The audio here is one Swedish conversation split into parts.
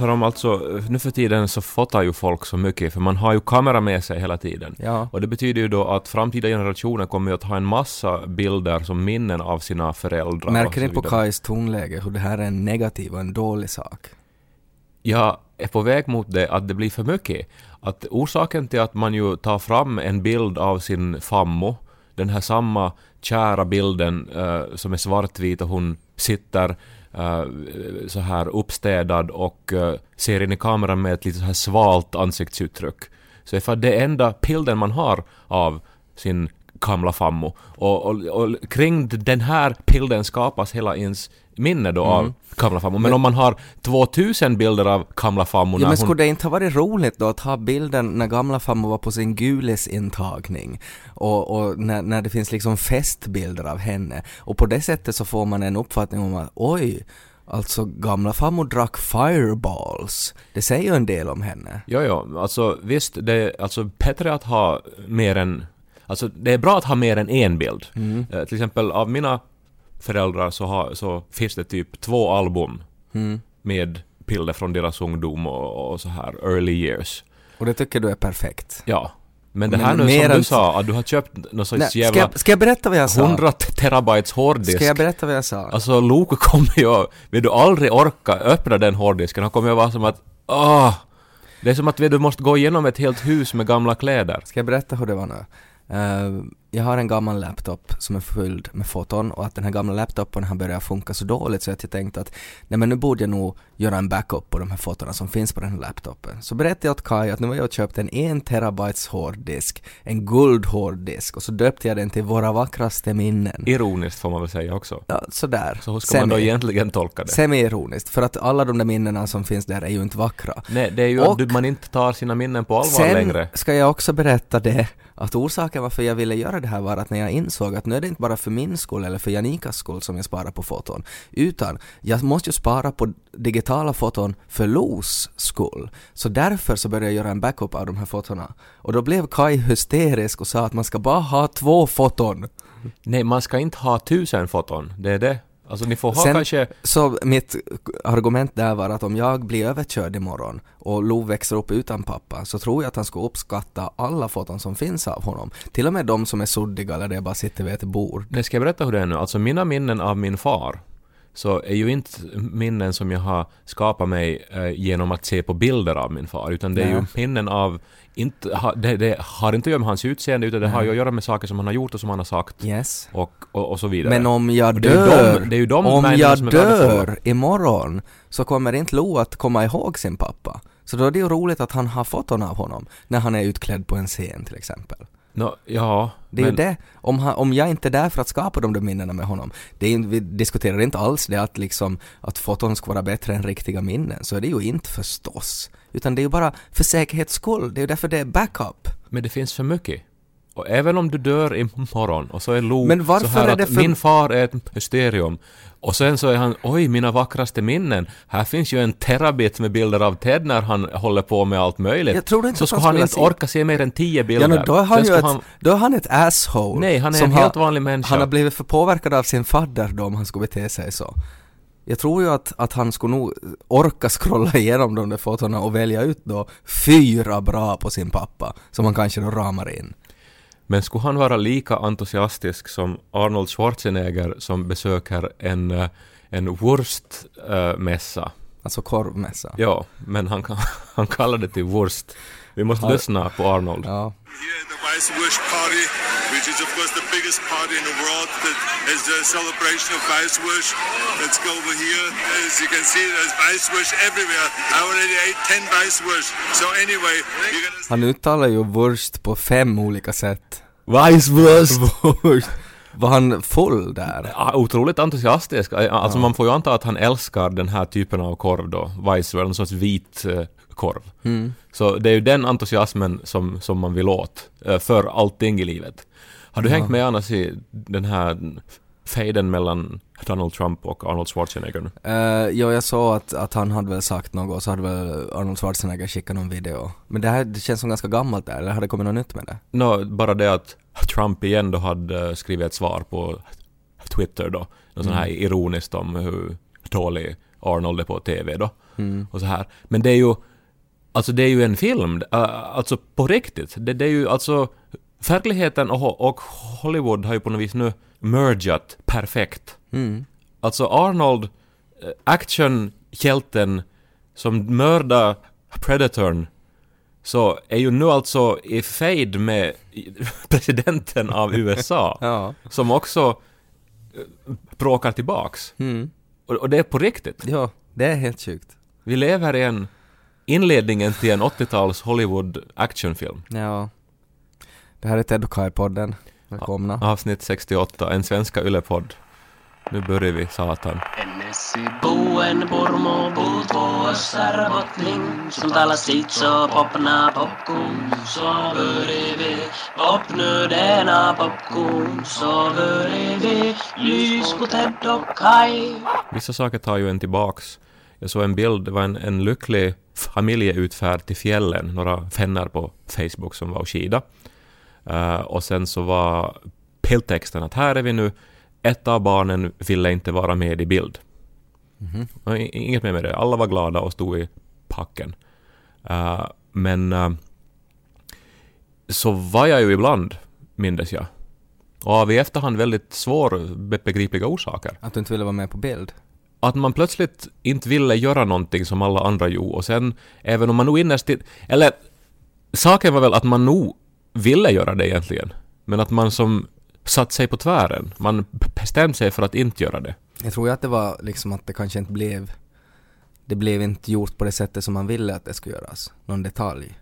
pratar om alltså, nu för tiden så fotar ju folk så mycket för man har ju kamera med sig hela tiden. Ja. Och det betyder ju då att framtida generationer kommer ju att ha en massa bilder som minnen av sina föräldrar. Märker ni på. Kais tonläge hur det här är en negativ och en dålig sak? Jag är på väg mot det att det blir för mycket. Att orsaken till att man ju tar fram en bild av sin fammo, den här samma kära bilden eh, som är svartvit och hon sitter eh, så här uppstädad och eh, ser in i kameran med ett lite så här svalt ansiktsuttryck. Så ifall det enda bilden man har av sin gamla fammo. Och, och, och kring den här bilden skapas hela ens minne då av gamla fammo. Men, om man har 2000 bilder av gamla fammo Ja, när men hon... skulle det inte ha varit roligt då att ha bilden när gamla farmor var på sin gulisintagning och, och när, när det finns liksom festbilder av henne och på det sättet så får man en uppfattning om att oj, alltså gamla farmor drack fireballs. Det säger ju en del om henne. Jo, jo, alltså visst, det är alltså bättre att ha mer än... Alltså det är bra att ha mer än en bild. Mm. Eh, till exempel av mina föräldrar så, har, så finns det typ två album Mm. med bilder från deras ungdom och, och så här early years. Och det tycker du är perfekt. Ja. Men det Men här nu som du än- sa, att du har köpt någon Nej, sorts ska, jävla jag, ska jag berätta vad jag sa? 100 terabytes hårddisk. Ska jag berätta vad jag sa? Alltså Loke kommer ju, vill du aldrig orka öppna den hårddisken, han kommer ju vara som att åh! Det är som att du måste gå igenom ett helt hus med gamla kläder. Ska jag berätta hur det var nu? Eh, jag har en gammal laptop som är fylld med foton och att den här gamla laptopen har börjat funka så dåligt så att jag tänkte att nej men nu borde jag nog göra en backup på de här fotona som finns på den här laptopen. Så berättade jag åt Kai att nu har jag köpt en 1 terabytes hårddisk, en guldhårddisk och så döpte jag den till Våra vackraste minnen. Ironiskt får man väl säga också. Ja, sådär. Så hur ska man då Semi- egentligen tolka det? Semi-ironiskt, för att alla de där minnena som finns där är ju inte vackra. Nej, det är ju Och- att man inte tar sina minnen på allvar Sen längre. ska jag också berätta det, att orsaken varför jag ville göra det här var att när jag insåg att nu är det inte bara för min skull eller för Janikas skull som jag sparar på foton, utan jag måste ju spara på digitala foton för Los skull. Så därför så började jag göra en backup av de här fotona. Och då blev Kai hysterisk och sa att man ska bara ha två foton. Nej, man ska inte ha tusen foton. Det är det. Alltså ni får ha Sen- kanske... Så mitt argument där var att om jag blir överkörd imorgon och Lo växer upp utan pappa så tror jag att han skulle uppskatta alla foton som finns av honom. Till och med de som är suddiga eller jag bara sitter vid ett bord. Nej, ska jag berätta hur det är nu? Alltså mina minnen av min far så är ju inte minnen som jag har skapat mig eh, genom att se på bilder av min far, utan det är ju Nej. minnen av... Inte, ha, det, det har inte att göra med hans utseende, utan det har ju att göra med saker som han har gjort och som han har sagt Yes. och, och, och så vidare. Men om jag ju dör, de- ju de om jag dör imorgon så kommer inte Lo att komma ihåg sin pappa. Så då är det ju roligt att han har foton av honom när han är utklädd på en scen till exempel. Nå, ja, Det är men, ju det. Om, han, om jag inte är där för att skapa de där minnena med honom, det är, vi diskuterar inte alls det att liksom att foton ska vara bättre än riktiga minnen, så är det ju inte förstås. Utan det är ju bara för säkerhets skull, det är ju därför det är backup. men det finns för mycket. Och även om du dör imorgon och så är Lo Men varför så här är att det för- min far är ett mysterium och sen så är han oj mina vackraste minnen. Här finns ju en terabit med bilder av Ted när han håller på med allt möjligt. Jag trodde inte så att skulle han inte se- orka se mer än tio bilder. Ja, då är han ju ett, han- då är han ett asshole. Nej, han är en har- helt vanlig människa. Han har blivit för påverkad av sin fadder då om han skulle bete sig så. Jag tror ju att, att han skulle nog orka scrolla igenom de där fotona och välja ut då fyra bra på sin pappa, som han kanske då ramar in. Men skulle han vara lika entusiastisk som Arnold Schwarzenegger som besöker en, eh, en wurstmässa? Alltså korvmässa. Ja, men han, han kallar det till wurst. Vi måste lyssna på Arnold. Ja. Here at the Weißwurst Party, which is of course the biggest party in the world that is a celebration of Weißwurst. Let's go over here. As you can see, there's Weißwurst everywhere. I already ate 10 Weißwurst. So anyway, you're gonna Han uttalar ju wurst på fem olika sätt. Weisswurst! Wurst. Var han full där? Ja, otroligt entusiastisk. Alltså man får ju anta att han älskar den här typen av korv då. Weisswurst, en sorts vit eh, korv. Mm. Så det är ju den entusiasmen som, som man vill åt eh, för allting i livet. Har du hängt med annars i den här fejden mellan Donald Trump och Arnold Schwarzenegger nu? Uh, ja, jag såg att, att han hade väl sagt något och så hade väl Arnold Schwarzenegger skickat någon video. Men det här det känns som ganska gammalt där, eller har det kommit något nytt med det? Nå, bara det att Trump igen då hade eh, skrivit ett svar på Twitter då. Något sånt här Mm. ironiskt om hur dålig Arnold är på TV då. och så här. Men det är ju, alltså det är ju en film, äh, alltså på riktigt. Det, det är ju alltså, verkligheten och, och Hollywood har ju på något vis nu mergat perfekt. Mm. Alltså Arnold, eh, actionhjälten som mördar Predatorn, så är ju nu alltså i fejd med presidenten av USA, Ja. som också eh, bråkar tillbaks. Mm. Och, och det är på riktigt. Ja, det är helt sjukt. Vi lever i en inledningen till en 80-tals Hollywood actionfilm. Ja. Det här är Ted och Kai-podden. Välkomna. Avsnitt 68, en svenska yllepodd. Nu börjar vi, satan. Buen purmo popna popnödena Kai Vissa saker tar ju en tillbaks. Jag såg en bild, det var en, en lycklig familjeutfärd till fjällen, några vänner på Facebook som var och skida. Eh, och sen så var bildtexten att här är vi nu, ett av barnen ville inte vara med i bild. Och i- Inget mer med det, alla var glada och stod i packen. Eh, men eh, så var jag ju ibland, mindes jag. Och av i efterhand väldigt svårbegripliga orsaker Att du inte ville vara med på bild. att man plötsligt inte ville göra någonting som alla andra gjorde och sen, även om man nog innerst Eller, saken var väl att man nog ville göra det egentligen, men att man som satt sig på tvären, man bestämde sig för att inte göra det. Jag tror ju att det var liksom att det kanske inte blev det blev inte gjort på det sättet som man ville att det skulle göras. Någon detalj.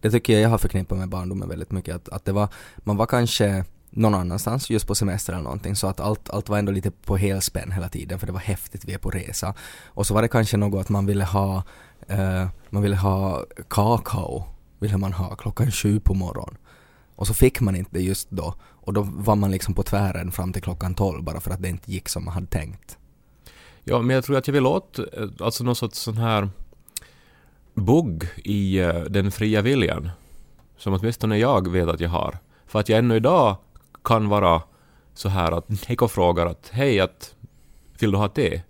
Det tycker jag jag har förknippat med barndomen väldigt mycket. Att, att det var, man var kanske någon annanstans just på semester eller någonting så att allt, allt var ändå lite på helspänn hela tiden för det var häftigt, vi är på resa. Och så var det kanske något att man ville ha, eh, man ville ha kakao, ville man ha klockan sju på morgonen. Och så fick man inte det just då. Och då var man liksom på tvären fram till klockan tolv bara för att det inte gick som man hade tänkt. Ja, men jag tror att jag vill åt eh, alltså någon sorts sån här bugg i eh, den fria viljan. Som åtminstone jag vet att jag har. För att jag ännu idag kan vara så här att Niko frågar att hej, att vill du ha te?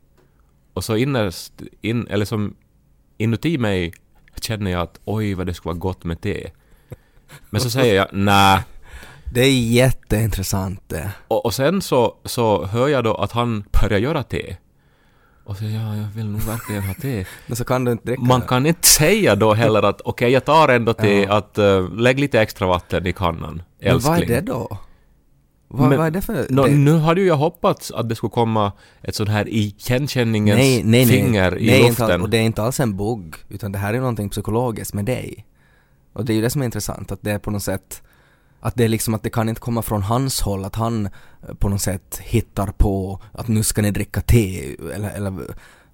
Och så innerst, in, eller som inuti mig känner jag att oj vad det skulle vara gott med te. Men så säger jag nej. Det är jätteintressant det. Och, och sen så, så hör jag då att han börjar göra te. Och så ja, jag vill nog verkligen ha te. Men så kan du inte dricka Man det. kan inte säga då heller att okej, jag tar ändå te, Ja. att uh, lägg lite extra vatten i kannan, Men älskling. vad är det då? Vad, Men- vad är det för... Nå, det, Nu hade ju jag hoppats att det skulle komma ett sånt här igenkänningens nej, nej, nej. finger i nej, luften. all- och det är inte alls en bugg, utan det här är någonting psykologiskt med dig. Och det är ju det som är intressant, att det är på något sätt att det är liksom att det kan inte komma från hans håll, att han eh, på något sätt hittar på att nu ska ni dricka te eller, eller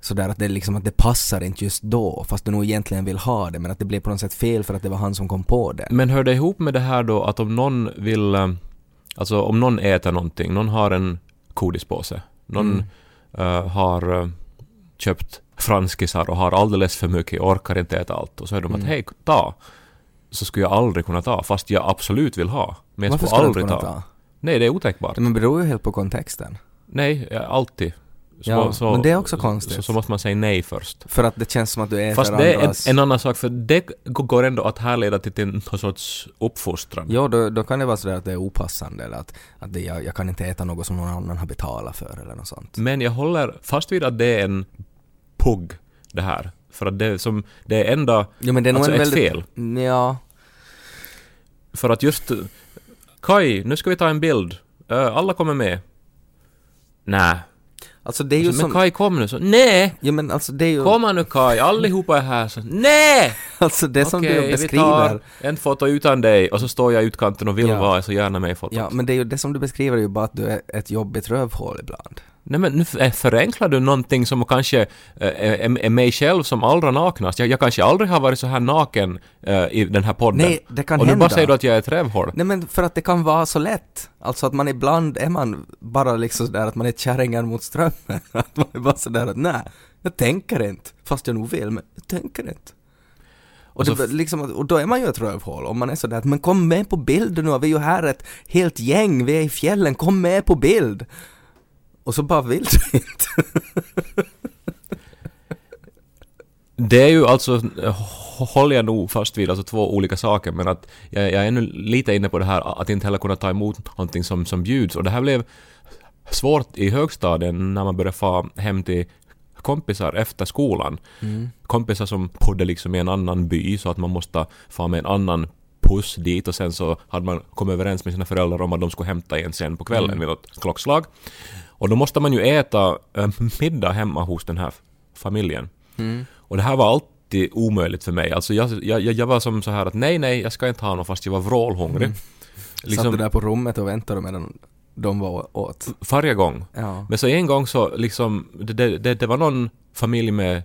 sådär att det är liksom att det passar inte just då fast du nog egentligen vill ha det men att det blir på något sätt fel för att det var han som kom på det. Men hör det ihop med det här då att om någon vill, eh, alltså om någon äter någonting, någon har en godispåse, någon Mm. eh, har köpt franskisar och har alldeles för mycket, orkar inte äta allt och så är de Mm. att hej, ta. Så skulle jag aldrig kunna ta, fast jag absolut vill ha. Men jag Varför skulle aldrig ta. ta? Nej, det är otänkbart. Men beror ju helt på kontexten. Nej, jag- alltid. Så, Ja, så, men det är också konstigt. Så, så måste man säga nej först. För att det känns som att du äter Fast det är en, en annan sak, för det går ändå att härleda till någon sorts uppfostran. Jo, då, då kan det vara sådär att det är opassande eller att, att det, jag, jag kan inte äta något som någon annan har betalat för eller något sånt. Men jag håller fast vid att det är en pugg, det här. För att det, är som, det är enda... Jo men det är nog Alltså ett väldigt... fel. Ja. För att just... Kai, nu ska vi ta en bild. Alla kommer med. Nä. Alltså det är ju men som... Kai kom nu så. Nej! Ja men alltså det är ju... Kom nu Kai, allihopa är här så. Nej! Alltså det som Okej, du vi beskriver... tar en foto utan dig och så står jag i utkanten och vill Ja. vara så gärna med i fotot. Ja men det är ju det som du beskriver är ju bara att du är ett jobbigt rövhål ibland. Nej men nu f- förenklar du någonting som kanske eh, är, är mig själv som allra naknast. Jag, jag kanske aldrig har varit så här naken eh, i den här podden. Nej, det kan och nu hända. bara säger du att jag är ett rävhål. Nej men för att det kan vara så lätt. Alltså att man ibland är man bara liksom sådär att man är kärringar mot strömmen. Att man är bara sådär att nej, jag tänker inte. Fast jag nog vill, men jag tänker inte. Och, Och så det, liksom, och då är man ju ett rövhål om man är sådär att men kom med på bild nu, vi är ju här ett helt gäng, vi är i fjällen, kom med på bild. Och så bara vill du inte. Det är ju alltså, håller jag nog fast vid, alltså två olika saker, men att jag, jag är ännu lite inne på det här att inte heller kunna ta emot någonting som, som bjuds. Och det här blev svårt i högstadien när man började få hem till kompisar efter skolan. Mm. Kompisar som bodde liksom i en annan by så att man måste få med en annan puss dit och sen så hade man kommit överens med sina föräldrar om att de skulle hämta en sen på kvällen Mm. vid något klockslag. Och då måste man ju äta äh, middag hemma hos den här familjen. Mm. Och det här var alltid omöjligt för mig. Alltså jag, jag, jag var som så här att nej, nej, jag ska inte ha något fast jag var vrålhungrig. Mm. Satt Liksom du där på rummet och väntade medan de var åt? varje gång. Ja. Men så en gång så liksom, det, det, det, det var någon familj med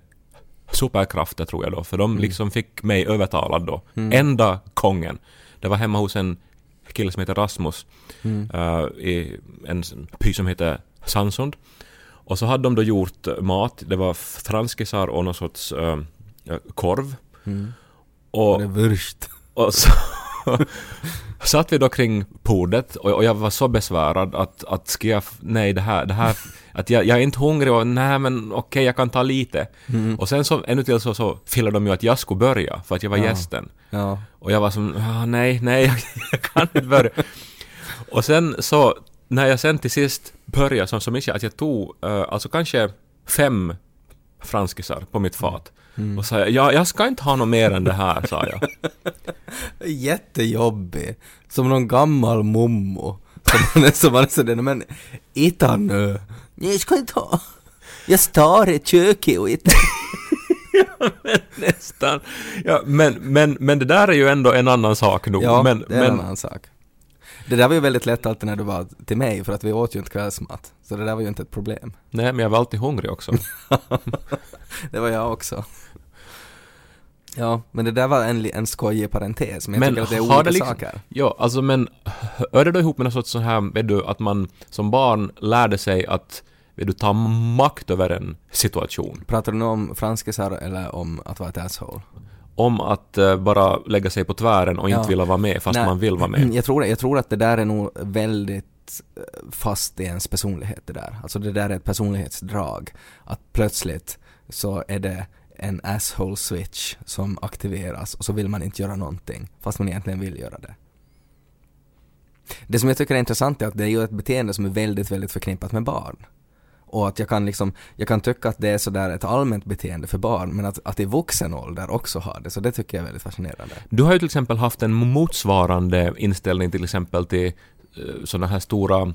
superkrafter tror jag då, för de liksom fick mig övertalad då. Enda gången. Det var hemma hos en kille som heter Rasmus eh, i en by som heter Sandsund. Och så hade de då gjort eh, mat, det var franskisar och någon sorts eh, korv. Och, Det är och så satt vi då kring bordet och, och jag var så besvärad att, att ska jag, nej det här, det här, att jag, jag är inte hungrig och nej men okej jag kan ta lite. Och sen så ännu till så, så fillade de ju att jag skulle börja för att jag var Ja. gästen. Ja. Och jag var som, ah, nej, nej, jag, jag kan inte börja. och sen så, när jag sen till sist började så, så minns jag att jag tog, eh, alltså kanske fem franskisar på mitt fat. Och sa jag, ja, jag ska inte ha något mer än det här, sa jag. Jättejobbig. Som någon gammal mommo. Som man är, sådär, men ita nu. Jag ska inte ha. Jag står i köket och ita. Nästan. Ja, men, men, men det där är ju ändå en annan sak nog. Ja, men, det är en men, annan sak. Det där var ju väldigt lätt alltid när du var till mig, för att vi åt ju inte kvällsmat. Så det där var ju inte ett problem. nej, men jag var alltid hungrig också. Det var jag också. Ja, men det där var en, en skojig parentes, men jag Men tycker att det är olika liksom- saker. Ja, alltså men hör det då ihop med något sorts så här, vet du, att man som barn lärde sig att vet du, ta makt över en situation. Pratar du nu om franskisar eller om att vara ett asshole? Om att eh, bara lägga sig på tvären och Ja. inte vilja vara med fast Nej, man vill vara med. Jag tror, jag tror att det där är nog väldigt eh, fast i ens personlighet det där. Alltså det där är ett personlighetsdrag. Att plötsligt så är det en asshole switch som aktiveras och så vill man inte göra någonting fast man egentligen vill göra det. Det som jag tycker är intressant är att det är ju ett beteende som är väldigt, väldigt förknippat med barn. Och att jag kan liksom, jag kan tycka att det är sådär ett allmänt beteende för barn men att, att i vuxen ålder också har det, så det tycker jag är väldigt fascinerande. Du har ju till exempel haft en motsvarande inställning till exempel till sådana här stora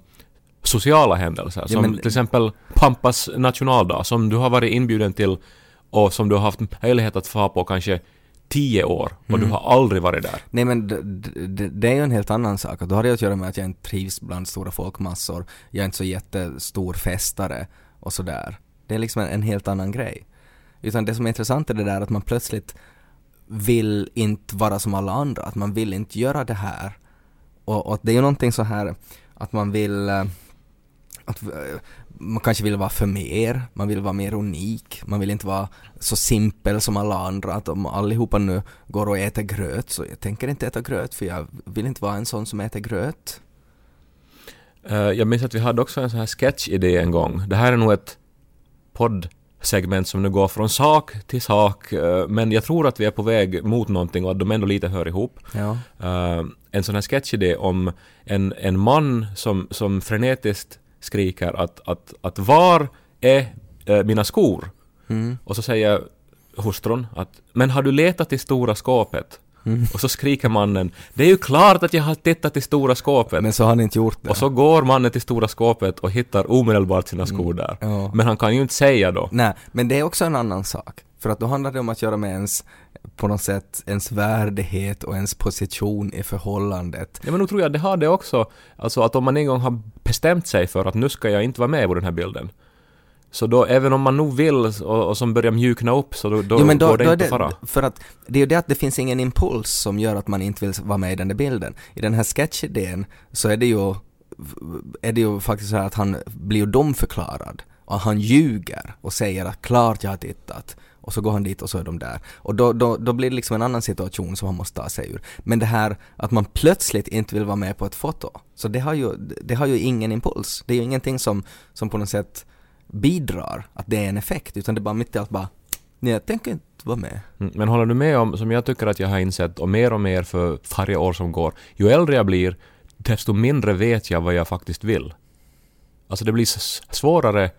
sociala händelser. Ja, Som men- till exempel Pampas nationaldag som du har varit inbjuden till och som du har haft möjlighet att få på kanske tio år och Mm. du har aldrig varit där. Nej men det är ju en helt annan sak. Då har det att göra med att jag inte trivs bland stora folkmassor. Jag är inte så jättestor festare och sådär. Det är liksom en, en helt annan grej. Utan det som är intressant är det där att man plötsligt vill inte vara som alla andra. Att man vill inte göra det här. Och, och det är ju någonting så här att man vill eh, att eh, man kanske vill vara för mer, man vill vara mer unik, man vill inte vara så simpel som alla andra, att om allihopa nu går och äter gröt så jag tänker inte äta gröt för jag vill inte vara en sån som äter gröt. Eh, jag minns att vi hade också en sån här sketch-idé en gång. Det här är nog ett poddsegment som nu går från sak till sak, eh, men jag tror att vi är på väg mot någonting och att de ändå lite hör ihop. Ja. Eh, en sån här sketchidé om en, en man som, som frenetiskt skriker att, att, att var är eh, mina skor? Mm. Och så säger hustrun att men har du letat i stora skåpet? Mm. Och så skriker mannen det är ju klart att jag har tittat i stora skåpet. Men så har ni inte gjort det. Och så går mannen till stora skåpet och hittar omedelbart sina skor där. Mm. Ja. Men han kan ju inte säga då. Nej, men det är också en annan sak. För att då handlar det om att göra med ens, på något sätt, ens värdighet och ens position i förhållandet. Ja men nu tror jag det har det också. Alltså att om man en gång har bestämt sig för att nu ska jag inte vara med på den här bilden. Så då, även om man nog vill och, och som börjar mjukna upp så då, då, jo, men då, går det då inte det, fara. för att det är ju det att det finns ingen impuls som gör att man inte vill vara med i den där bilden. I den här sketchidén så är det ju, är det ju faktiskt så här att han blir ju domförklarad och han ljuger och säger att klart jag har tittat och så går han dit och så är de där. Och då, då, då blir det liksom en annan situation som han måste ta sig ur. Men det här att man plötsligt inte vill vara med på ett foto, så det har ju, det har ju ingen impuls. Det är ju ingenting som, som på något sätt bidrar att det är en effekt, utan det är bara mitt i allt bara Nej, jag tänker inte vara med. Mm, Men håller du med om, som jag tycker att jag har insett, och mer och mer för varje år som går, ju äldre jag blir, desto mindre vet jag vad jag faktiskt vill. Alltså det blir svårare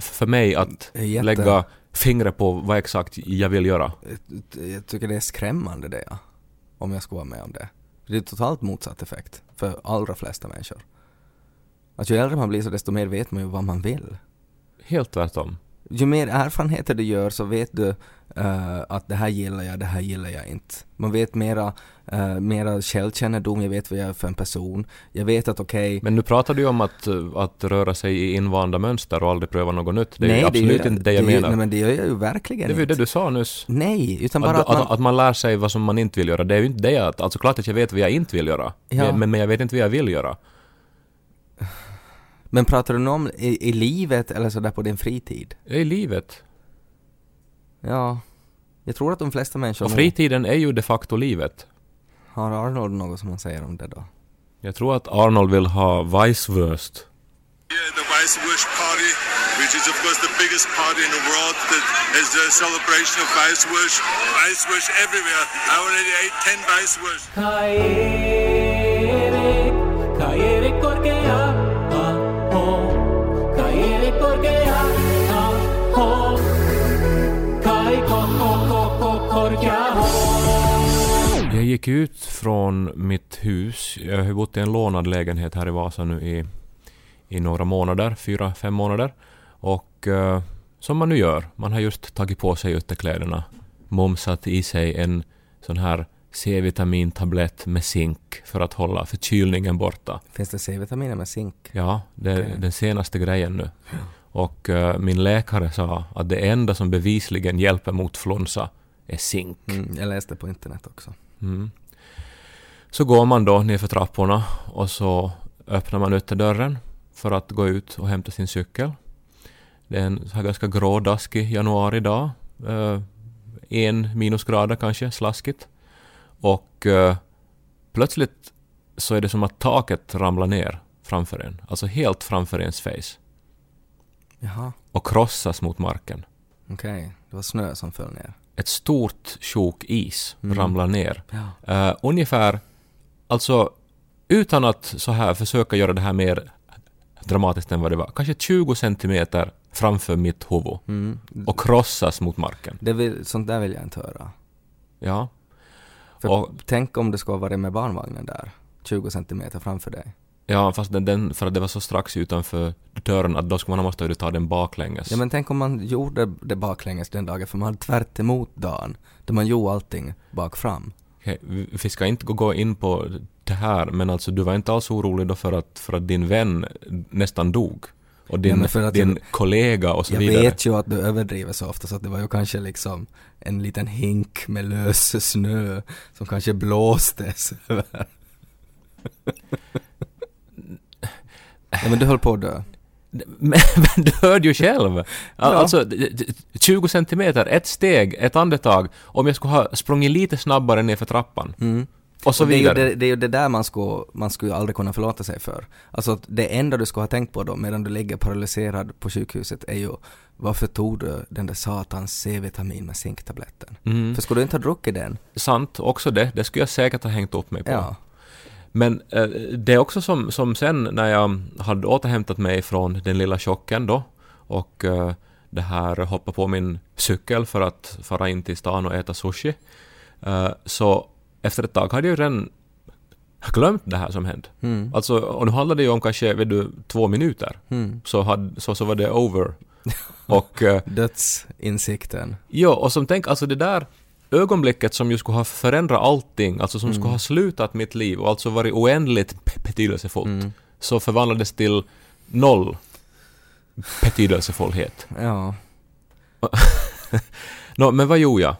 för mig att Jätte- lägga fingret på vad exakt jag vill göra. Jag- tycker det är skrämmande det, ja. Om jag skulle vara med om det. Det är totalt motsatt effekt för allra flesta människor. Att ju äldre man blir så desto mer vet man ju vad man vill. Helt tvärtom. Ju mer erfarenheter du gör så vet du eh, att det här gillar jag, det här gillar jag inte. Man vet mera, uh, mera självkännedom, jag vet vad jag är för en person. Jag vet att okej, Men nu pratar du ju om att, att röra sig i invanda mönster och aldrig pröva något nytt. Det är ju absolut gör- inte det jag det menar. Nej men det gör jag ju verkligen det var ju inte. det du sa nyss. Nej, utan Att, bara att, att, man... att man lär sig vad som man inte vill göra. Det är ju inte det att, alltså klart att jag vet vad jag inte vill göra. Ja. Men, men jag vet inte vad jag vill göra. Men pratar du nu om i, i livet eller sådär på din fritid? Det är livet. Ja, jag tror att de flesta människor Och fritiden är ju de facto livet. Har Arnold något som han säger om det då? Jag tror att Arnold vill ha Weisswurst. Here, the Weißwurst Party, which is of course the biggest party in the world, that is the celebration of Weißwurst. Weißwurst everywhere. I already ate 10 Weißwurst. Gick ut från mitt hus. Jag har bott i en lånad lägenhet här i Vasa nu i, i några månader, fyra, fem månader. Och eh, som man nu gör, man har just tagit på sig ytterkläderna, momsat i sig en sån här C-vitamintablett med zink för att hålla förkylningen borta. Finns det C-vitaminer med zink? Ja, det är Okej. den senaste grejen nu. Och eh, min läkare sa att det enda som bevisligen hjälper mot flunsa är zink. Mm, jag läste på internet också. Mm. Så går man då nerför trapporna och så öppnar man ytterdörren för att gå ut och hämta sin cykel. Det är en så här ganska grå, daskig januaridag. Eh, en minusgrader kanske, slaskigt. Och eh, plötsligt så är det som att taket ramlar ner framför en. Alltså helt framför ens face. Jaha, Och krossas mot marken. okej. Det var snö som föll ner. Ett stort sjok is Mm. ramlar ner. Ja. Eh, ungefär, alltså utan att så här försöka göra det här mer dramatiskt än vad det var, kanske 20 centimeter framför mitt huvud Mm. och krossas mot marken. Det vill, sånt där vill jag inte höra. Ja. För Och- tänk om det skulle ha varit med barnvagnen där, 20 centimeter framför dig. Ja, fast den, den, för att det var så strax utanför dörren att då skulle man ha måste ta den baklänges. Ja men tänk om man gjorde det baklänges den dagen, för man hade tvärt emot dagen, då man gjorde allting bak fram. Okej, vi ska inte gå- in på det här, men alltså du var inte alls orolig då för att, för att din vän nästan dog? Och Ja, din, att din jag- kollega och så Jag vidare. vet ju att du överdriver så ofta så att det var ju kanske liksom en liten hink med lös snö som kanske blåstes över. Ja men du höll på att dö. Men, men du hörde ju själv! Al- Ja. Alltså, d- 20 centimeter, ett steg, ett andetag. Om jag skulle ha sprungit lite snabbare ner för trappan. Mm. Och så Och det, är ju det, det är ju det där man skulle, man skulle aldrig kunna förlåta sig för. Alltså det enda du skulle ha tänkt på då medan du ligger paralyserad på sjukhuset är ju varför tog du den där satans C-vitamin med zinktabletten? Mm. För skulle du inte ha druckit den? Sant, också det. Det skulle jag säkert ha hängt upp mig på. Ja. Men eh, det är också som, som sen när jag hade återhämtat mig från den lilla chocken då och eh, det här hoppa på min cykel för att fara in till stan och äta sushi. eh, så efter ett tag hade jag ju redan glömt det här som hände. Mm. Alltså, och nu handlade det ju om kanske, vet du, två minuter. Mm. Så, hade, så, så var det over. och eh, Dödsinsikten. Ja, och som tänk, alltså det där ögonblicket som ju skulle ha förändrat allting, alltså som skulle ha slutat mitt liv och alltså varit oändligt be- betydelsefullt, Mm. så förvandlades till noll betydelsefullhet. Ja. Nå, men vad gjorde jag?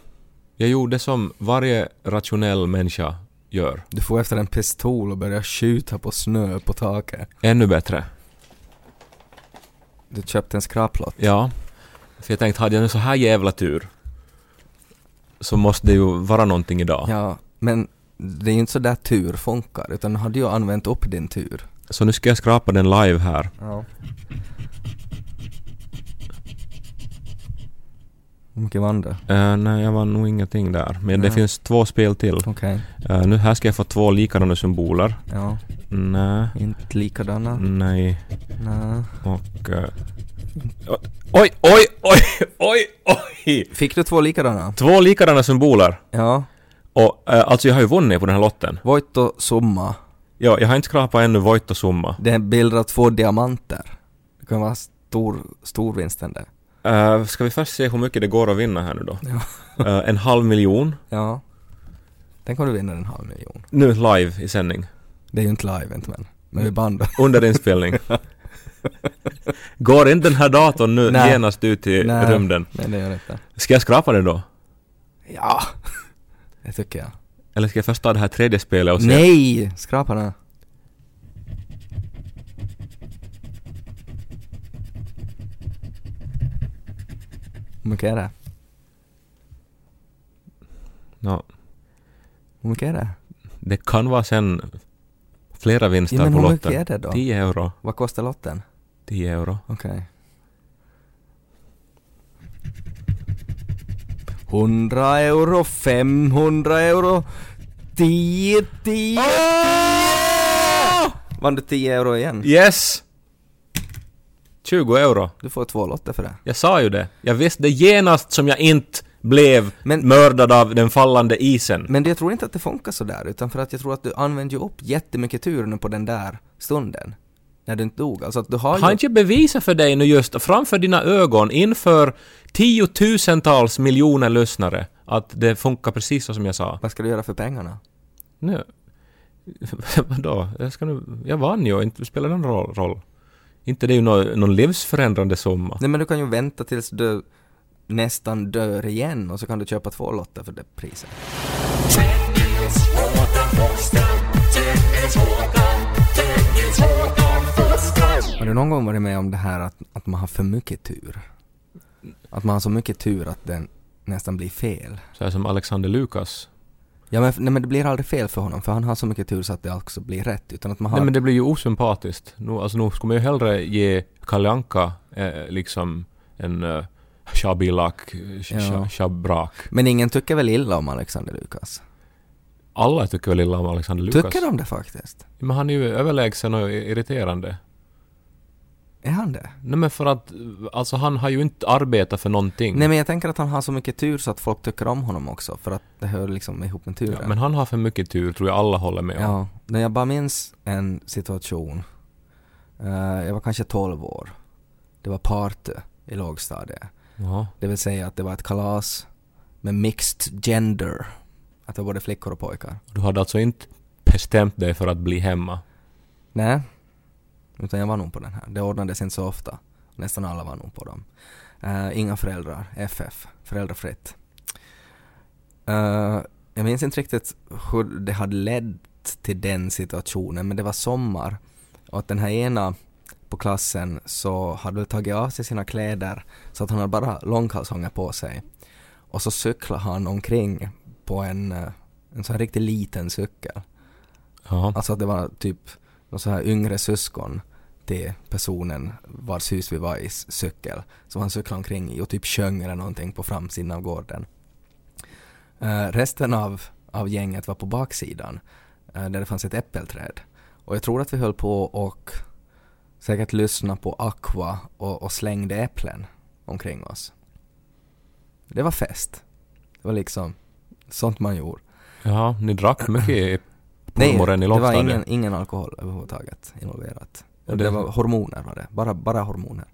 Jag gjorde som varje rationell människa gör. Du får efter en pistol och börjar skjuta på snö på taket. Ännu bättre. Du köpte en skraplott. Ja. För jag tänkte, hade jag nu så här jävla tur, så måste det ju vara någonting idag. Ja, men det är ju inte så där tur funkar, utan du hade ju använt upp din tur. Så nu ska jag skrapa den live här. Ja. Hur mycket vann du? Eh, nej, jag vann nog ingenting där. Men det Nej. finns två spel till. Okej. Eh, nu här ska jag få två likadana symboler. Ja. Nej, Inte likadana. nej Nej. och... eh, oj, oj, oj, oj, oj! Fick du två likadana? Två likadana symboler. Ja. Och eh, alltså jag har ju vunnit på den här lotten. Voitto summa. Ja, jag har inte skrapat ännu Voitto summa. Det är en bild av två diamanter. Det kan vara stor, storvinsten det. Uh, ska vi först se hur mycket det går att vinna här nu då? Ja. Eh, en halv miljon. Ja. Tänk om du vinner en halv miljon. Nu live i sändning. Det är ju inte live inte men. Men vi band Under inspelning. Går inte den här datorn nu Nej. genast ut i Nej. rymden? Nej det gör inte. Ska jag skrapa den då? Ja. Det tycker jag. Eller ska jag först ta det här tredje spelet och se? Nej! Skrapa den. Hur mycket är det? Nå, Hur mycket är det? det kan vara sen flera vinster Ja, på lotten. mycket är det då? 10 euro. Vad kostar lotten? 10 euro. Okej. 100 euro, 500 euro, 10, 10, 10! Vann du 10 euro igen? Yes! 20 euro. Du får två lotter för det. Jag sa ju det. Jag visste genast som jag inte blev Men- mördad av den fallande isen. Men jag tror inte att det funkar så där, utan för att jag tror att du använde ju upp jättemycket tur nu på den där stunden. När inte dog. Alltså att du har ju... Har inte jag bevisat för dig nu just framför dina ögon inför tiotusentals miljoner lyssnare att det funkar precis så som jag sa? Vad ska du göra för pengarna? Nu. Vadå? Jag, ska nu, jag vann ju, inte spelar det någon roll. roll. Inte det är ju någon, någon livsförändrande summa. Nej men du kan ju vänta tills du nästan dör igen och så kan du köpa två lotter för det priset. Har du någon gång varit med om det här att, att man har för mycket tur? Att man har så mycket tur att den nästan blir fel? Så här som Alexander Lukas. Ja men, nej, men det blir aldrig fel för honom för han har så mycket tur så att det också blir rätt utan att man har... Nej men det blir ju osympatiskt. Nu, alltså, nu skulle man ju hellre ge Kalle Anka eh, liksom en uh, shabilak, Ja. Men ingen tycker väl illa om Alexander Lukas? Alla tycker väl illa om Alexander Lukas? Tycker de det faktiskt? Men han är ju överlägsen och irriterande. Är han det? Nej men för att, alltså han har ju inte arbetat för någonting. Nej men jag tänker att han har så mycket tur så att folk tycker om honom också för att det hör liksom ihop med turen. ja, men han har för mycket tur, tror jag alla håller med om. Ja, när jag bara minns en situation. eh, jag var kanske 12 år. Det var party i lågstadiet. Ja. Det vill säga att det var ett kalas med mixed gender. Att det var både flickor och pojkar. Du hade alltså inte bestämt dig för att bli hemma? Nej. Utan jag var nog på den här. Det ordnades inte så ofta. Nästan alla var nog på dem. Eh, inga föräldrar. FF. Föräldrafritt. Eh, jag minns inte riktigt hur det hade lett till den situationen men det var sommar och att den här ena på klassen så hade väl tagit av sig sina kläder så att han hade bara långkalsonger på sig. Och så cyklade han omkring på en, eh, en sån här riktigt liten cykel. Ja. Alltså att det var typ någon så här yngre syskon till personen vars hus vi var i cykel. Som han cyklade omkring i och typ sjöng eller någonting på framsidan av gården. Eh, resten av, av gänget var på baksidan eh, där det fanns ett äppelträd. Och jag tror att vi höll på och säkert lyssna på Aqua och, och slängde äpplen omkring oss. Det var fest. Det var liksom sånt man gjorde. ja, ni drack mycket i Nej, morgonen i det var lågstadiet? ingen, ingen alkohol överhuvudtaget involverat. Och det, var hormoner var det, bara, bara hormoner.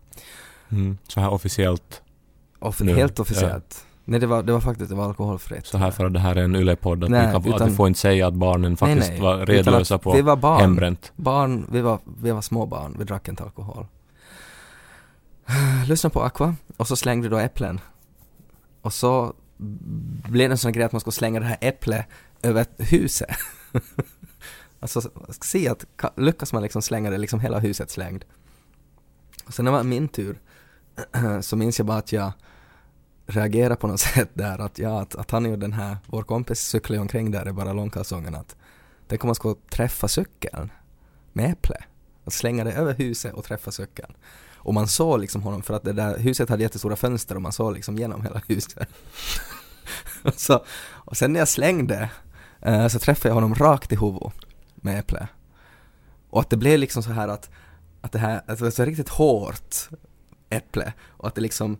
Mm, så här officiellt. Off- Nu, helt officiellt. Nej det var, det var faktiskt, det var alkoholfritt. Så här för att det här är en yllepodd, att, Nej, vi kan, att du får inte säga att barnen faktiskt nej. var Utan redlösa att på vi var barn. hembränt. Barn, vi var, vi var små barn, vi drack inte alkohol. Lyssna på Aqua och så slängde vi då äpplen. Och så blev det en sån grej att man skulle slänga det här äpplet över huset. alltså, se att lyckas man liksom slänga det liksom hela huset slängd. Och sen när det var min tur så minns jag bara att jag reagerade på något sätt där att ja, att, att han och den här, vår kompis cyklade omkring där i bara långkalsongerna att tänk om man skulle träffa cykeln med äpple och slänga det över huset och träffa cykeln. Och man såg liksom honom för att det där huset hade jättestora fönster och man såg liksom genom hela huset. och, så, och sen när jag slängde eh, så träffade jag honom rakt i huvudet med äpple. Och att det blev liksom så här att, att det här, att det var så riktigt hårt äpple och att det liksom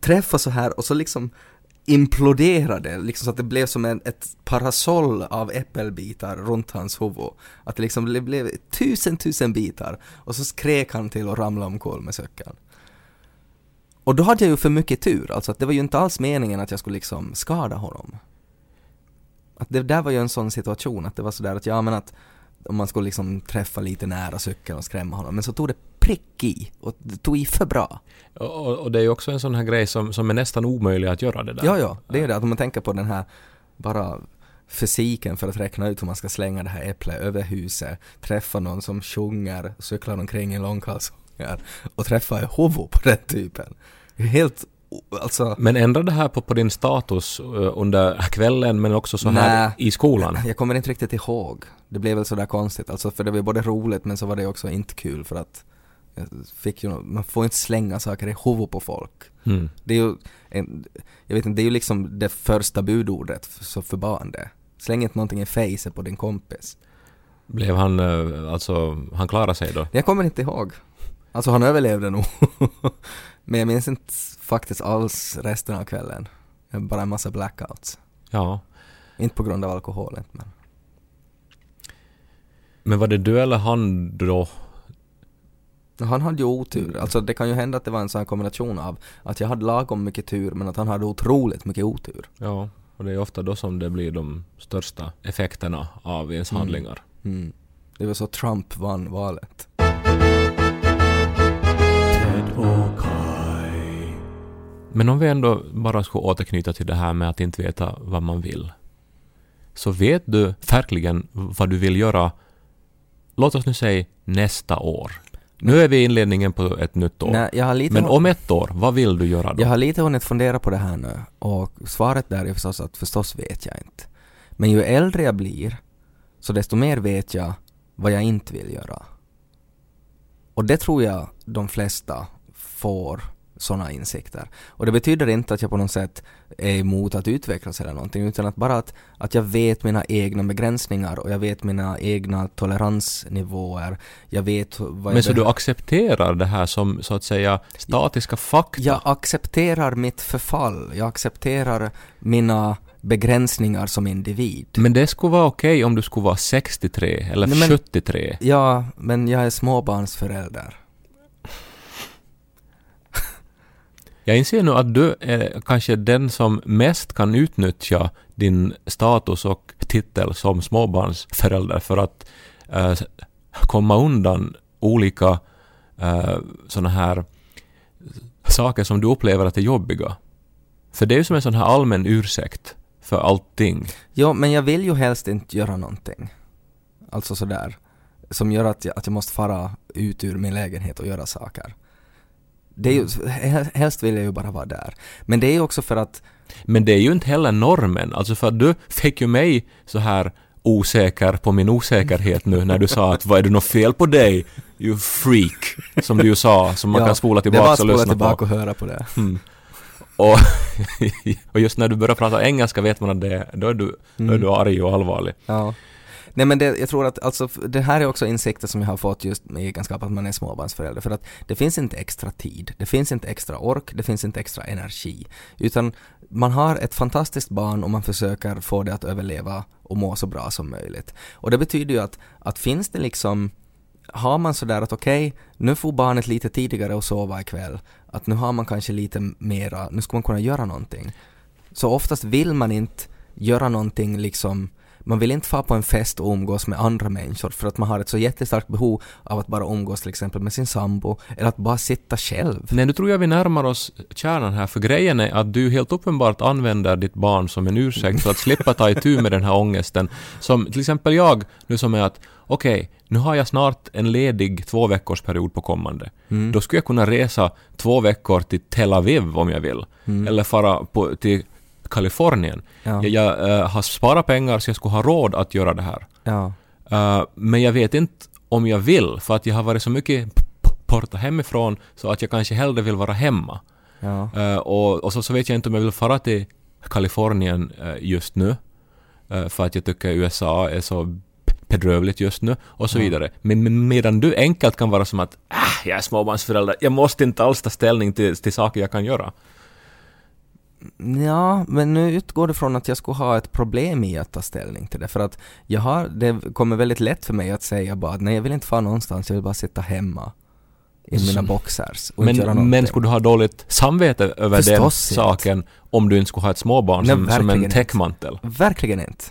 träffade så här och så liksom imploderade, liksom så att det blev som en, ett parasoll av äppelbitar runt hans huvud. Att det liksom blev, blev tusen, tusen bitar och så skrek han till och ramlade omkull med cykeln. Och då hade jag ju för mycket tur, alltså att det var ju inte alls meningen att jag skulle liksom skada honom. Att det där var ju en sån situation, att det var sådär att ja men att om man skulle liksom träffa lite nära cykeln och skrämma honom, men så tog det prick i och tog i för bra. Och, och det är ju också en sån här grej som, som är nästan omöjlig att göra det där. Ja, ja, det är det. Att om man tänker på den här bara fysiken för att räkna ut hur man ska slänga det här äpplet över huset, träffa någon som sjunger, cyklar omkring i långkalsonger och träffa i huvudet på den typen. Helt, alltså, Men ändrar det här på, på din status eh, under kvällen men också så här Nej. i skolan? jag kommer inte riktigt ihåg. Det blev väl sådär konstigt, alltså för det var både roligt men så var det också inte kul för att fick ju, man får inte slänga saker i huvudet på folk. Mm. Det är ju, en, jag vet inte, det är ju liksom det första budordet så för barn det. Släng inte någonting i facet på din kompis. Blev han, eh, alltså, han klarade sig då? Jag kommer inte ihåg. Alltså han överlevde nog. Men jag minns inte faktiskt alls resten av kvällen. Bara en massa blackouts. Ja. Inte på grund av alkoholen men. Men var det du eller han då? Han hade ju otur. Alltså det kan ju hända att det var en sån här kombination av att jag hade lagom mycket tur men att han hade otroligt mycket otur. Ja, och det är ofta då som det blir de största effekterna av ens handlingar. Mm. Det var så Trump vann valet. Men om vi ändå bara skulle återknyta till det här med att inte veta vad man vill. Så vet du verkligen vad du vill göra, låt oss nu säga nästa år. Nu är vi i inledningen på ett nytt år. Nej, Men om ett år, vad vill du göra då? Jag har lite hunnit fundera på det här nu och svaret där är förstås att förstås vet jag inte. Men ju äldre jag blir så desto mer vet jag vad jag inte vill göra. Och det tror jag de flesta får sådana insikter. Och det betyder inte att jag på något sätt är emot att utvecklas eller någonting utan att bara att, att jag vet mina egna begränsningar och jag vet mina egna toleransnivåer. Jag vet vad Men så du accepterar det här som så att säga statiska fakta? Jag accepterar mitt förfall. Jag accepterar mina begränsningar som individ. Men det skulle vara okej om du skulle vara 63 eller Nej, men- 73. Ja, men jag är småbarnsförälder. Jag inser nu att du är kanske den som mest kan utnyttja din status och titel som småbarnsförälder för att eh, komma undan olika eh, sådana här saker som du upplever att är jobbiga. För det är ju som en sån här allmän ursäkt för allting. Jo, men jag vill ju helst inte göra någonting. Alltså sådär. Som gör att jag, att jag måste fara ut ur min lägenhet och göra saker. Det är ju, hel- helst vill jag ju bara vara där. Men det är ju också för att Men det är ju inte heller normen. Alltså för att du fick ju mig så här osäker på min osäkerhet nu när du sa att vad är det något fel på dig? You freak. Som du ju sa, som man ja, kan spola det är bara tillbaka att och spola lyssna tillbaka på. och höra på det. Mm. Och, och just när du börjar prata engelska vet man att det, då, är du, då är Mm. du arg och allvarlig. Ja. Nej men det, jag tror att alltså, det här är också insikter som jag har fått just med egenskap att man är småbarnsförälder. För att det finns inte extra tid, det finns inte extra ork, det finns inte extra energi. Utan man har ett fantastiskt barn och man försöker få det att överleva och må så bra som möjligt. Och det betyder ju att, att finns det liksom har man sådär att okej, nu får barnet lite tidigare och sova ikväll, att nu har man kanske lite mera, nu ska man kunna göra någonting. Så oftast vill man inte göra någonting liksom man vill inte få på en fest och umgås med andra människor för att man har ett så jättestarkt behov av att bara umgås till exempel med sin sambo eller att bara sitta själv. Nej, nu tror jag vi närmar oss kärnan här, för grejen är att du helt uppenbart använder ditt barn som en ursäkt för att slippa ta itu med den här ångesten. Som till exempel jag, nu som är att okej, nu har jag snart en ledig två veckors period på kommande. Mm. Då skulle jag kunna resa två veckor till Tel Aviv om jag vill. Eller fara på, till Kalifornien. Ja. Jag, jag eh, har sparat pengar så jag skulle ha råd att göra det här. Ja. Eh, men jag vet inte om jag vill, för att jag har varit så mycket borta hemifrån så att jag kanske hellre vill vara hemma. Ja. Eh, och, och så, så vet jag inte om jag vill fara till Kalifornien eh, just nu. eh, för att jag tycker USA är så bedrövligt just nu och så vidare. Men, men medan du enkelt kan vara som att äh, jag är småbarnsförälder, jag måste inte alls ta ställning till, till saker jag kan göra. Ja, men nu utgår det från att jag skulle ha ett problem i att ta ställning till det. För att jag har, det kommer väldigt lätt för mig att säga bara att nej, jag vill inte fara någonstans, jag vill bara sitta hemma i mina Som- boxers och inte göra Men, någonting. men skulle du ha dåligt samvete över den Förstås inte. saken om du inte skulle ha ett småbarn Nej, som, som en täckmantel? Verkligen inte.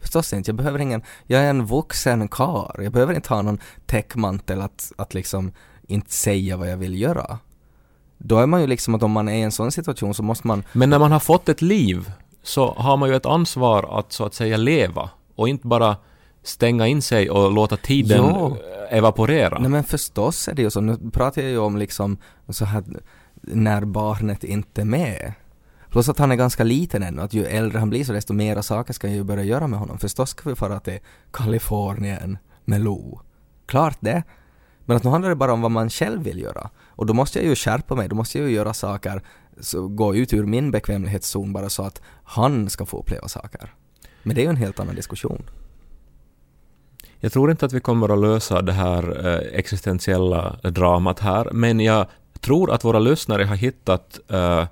Förstås inte. Jag behöver ingen, jag är en vuxen karl. Jag behöver inte ha någon täckmantel att, att liksom inte säga vad jag vill göra. Då är man ju liksom att om man är i en sån situation så måste man, Men när man har fått ett liv så har man ju ett ansvar att så att säga leva och inte bara stänga in sig och låta tiden eh, evaporera. nej men förstås är det ju så. Nu pratar jag ju om liksom så här när barnet inte är med. Plus att han är ganska liten ännu, att ju äldre han blir så desto mera saker ska jag ju börja göra med honom. Förstås ska vi fara till Kalifornien med Lo. Klart det. Men att nu handlar det bara om vad man själv vill göra. Och då måste jag ju skärpa mig, då måste jag ju göra saker, så gå ut ur min bekvämlighetszon bara så att han ska få uppleva saker. Men det är ju en helt annan diskussion. Jag tror inte att vi kommer att lösa det här eh, existentiella dramat här, men jag tror att våra lyssnare har hittat uh,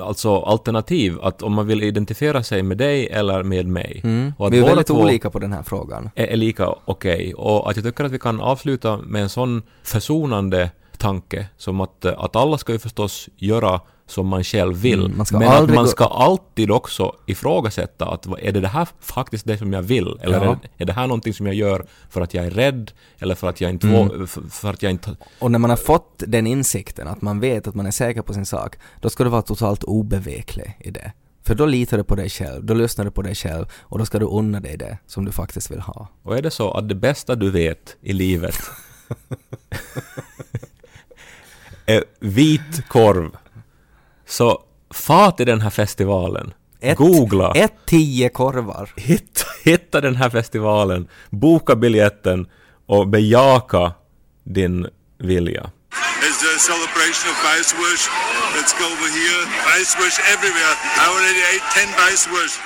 alltså alternativ, att om man vill identifiera sig med dig eller med mig. Och att Vi är väldigt olika på den här frågan. är, är lika okej. Och att jag tycker att vi kan avsluta med en sån försonande tanke som att, eh, att alla ska ju förstås göra som man själv vill. Mm, man men att man ska alltid också ifrågasätta att är det det här faktiskt det som jag vill? Eller Ja. är, är det här någonting som jag gör för att jag är rädd? Eller för att jag inte, Mm. för, för att jag inte... Och när man har fått den insikten, att man vet att man är säker på sin sak, då ska du vara totalt obeveklig i det. För då litar du på dig själv, då lyssnar du på dig själv och då ska du unna dig det som du faktiskt vill ha. Och är det så att det bästa du vet i livet är vit korv, så fa till den här festivalen. Ett, Googla. Ett tio korvar. hitta, hitta den här festivalen, boka biljetten och bejaka din vilja. It's a celebration of Weißwurst. Let's go over here. Weißwurst everywhere. I already ate 10 Weißwurst.